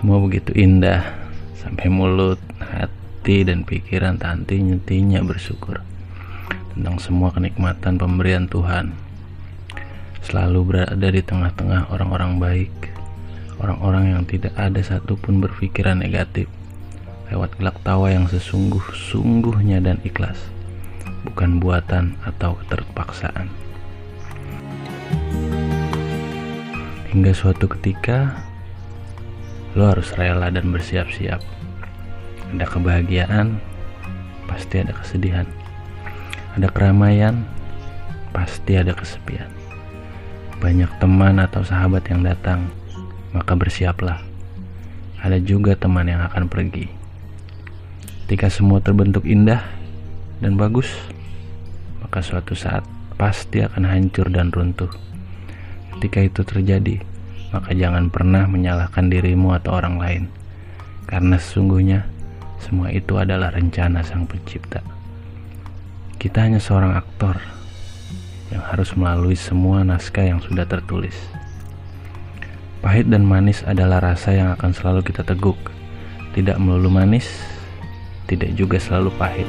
Semua begitu indah sampai mulut, hati, dan pikiran tak henti-hentinya bersyukur tentang semua kenikmatan pemberian Tuhan. Selalu berada di tengah-tengah orang-orang baik, orang-orang yang tidak ada satupun berpikiran negatif, lewat gelak tawa yang sesungguh-sungguhnya dan ikhlas, bukan buatan atau keterpaksaan. Hingga suatu ketika, lo harus rela dan bersiap-siap. Ada kebahagiaan, pasti ada kesedihan. Ada keramaian, pasti ada kesepian. Banyak teman atau sahabat yang datang, maka bersiaplah. Ada juga teman yang akan pergi. Ketika semua terbentuk indah dan bagus, maka suatu saat pasti akan hancur dan runtuh. Ketika itu terjadi, maka jangan pernah menyalahkan dirimu atau orang lain, karena sesungguhnya semua itu adalah rencana Sang Pencipta. Kita hanya seorang aktor yang harus melalui semua naskah yang sudah tertulis. Pahit dan manis adalah rasa yang akan selalu kita teguk, tidak melulu manis, tidak juga selalu pahit.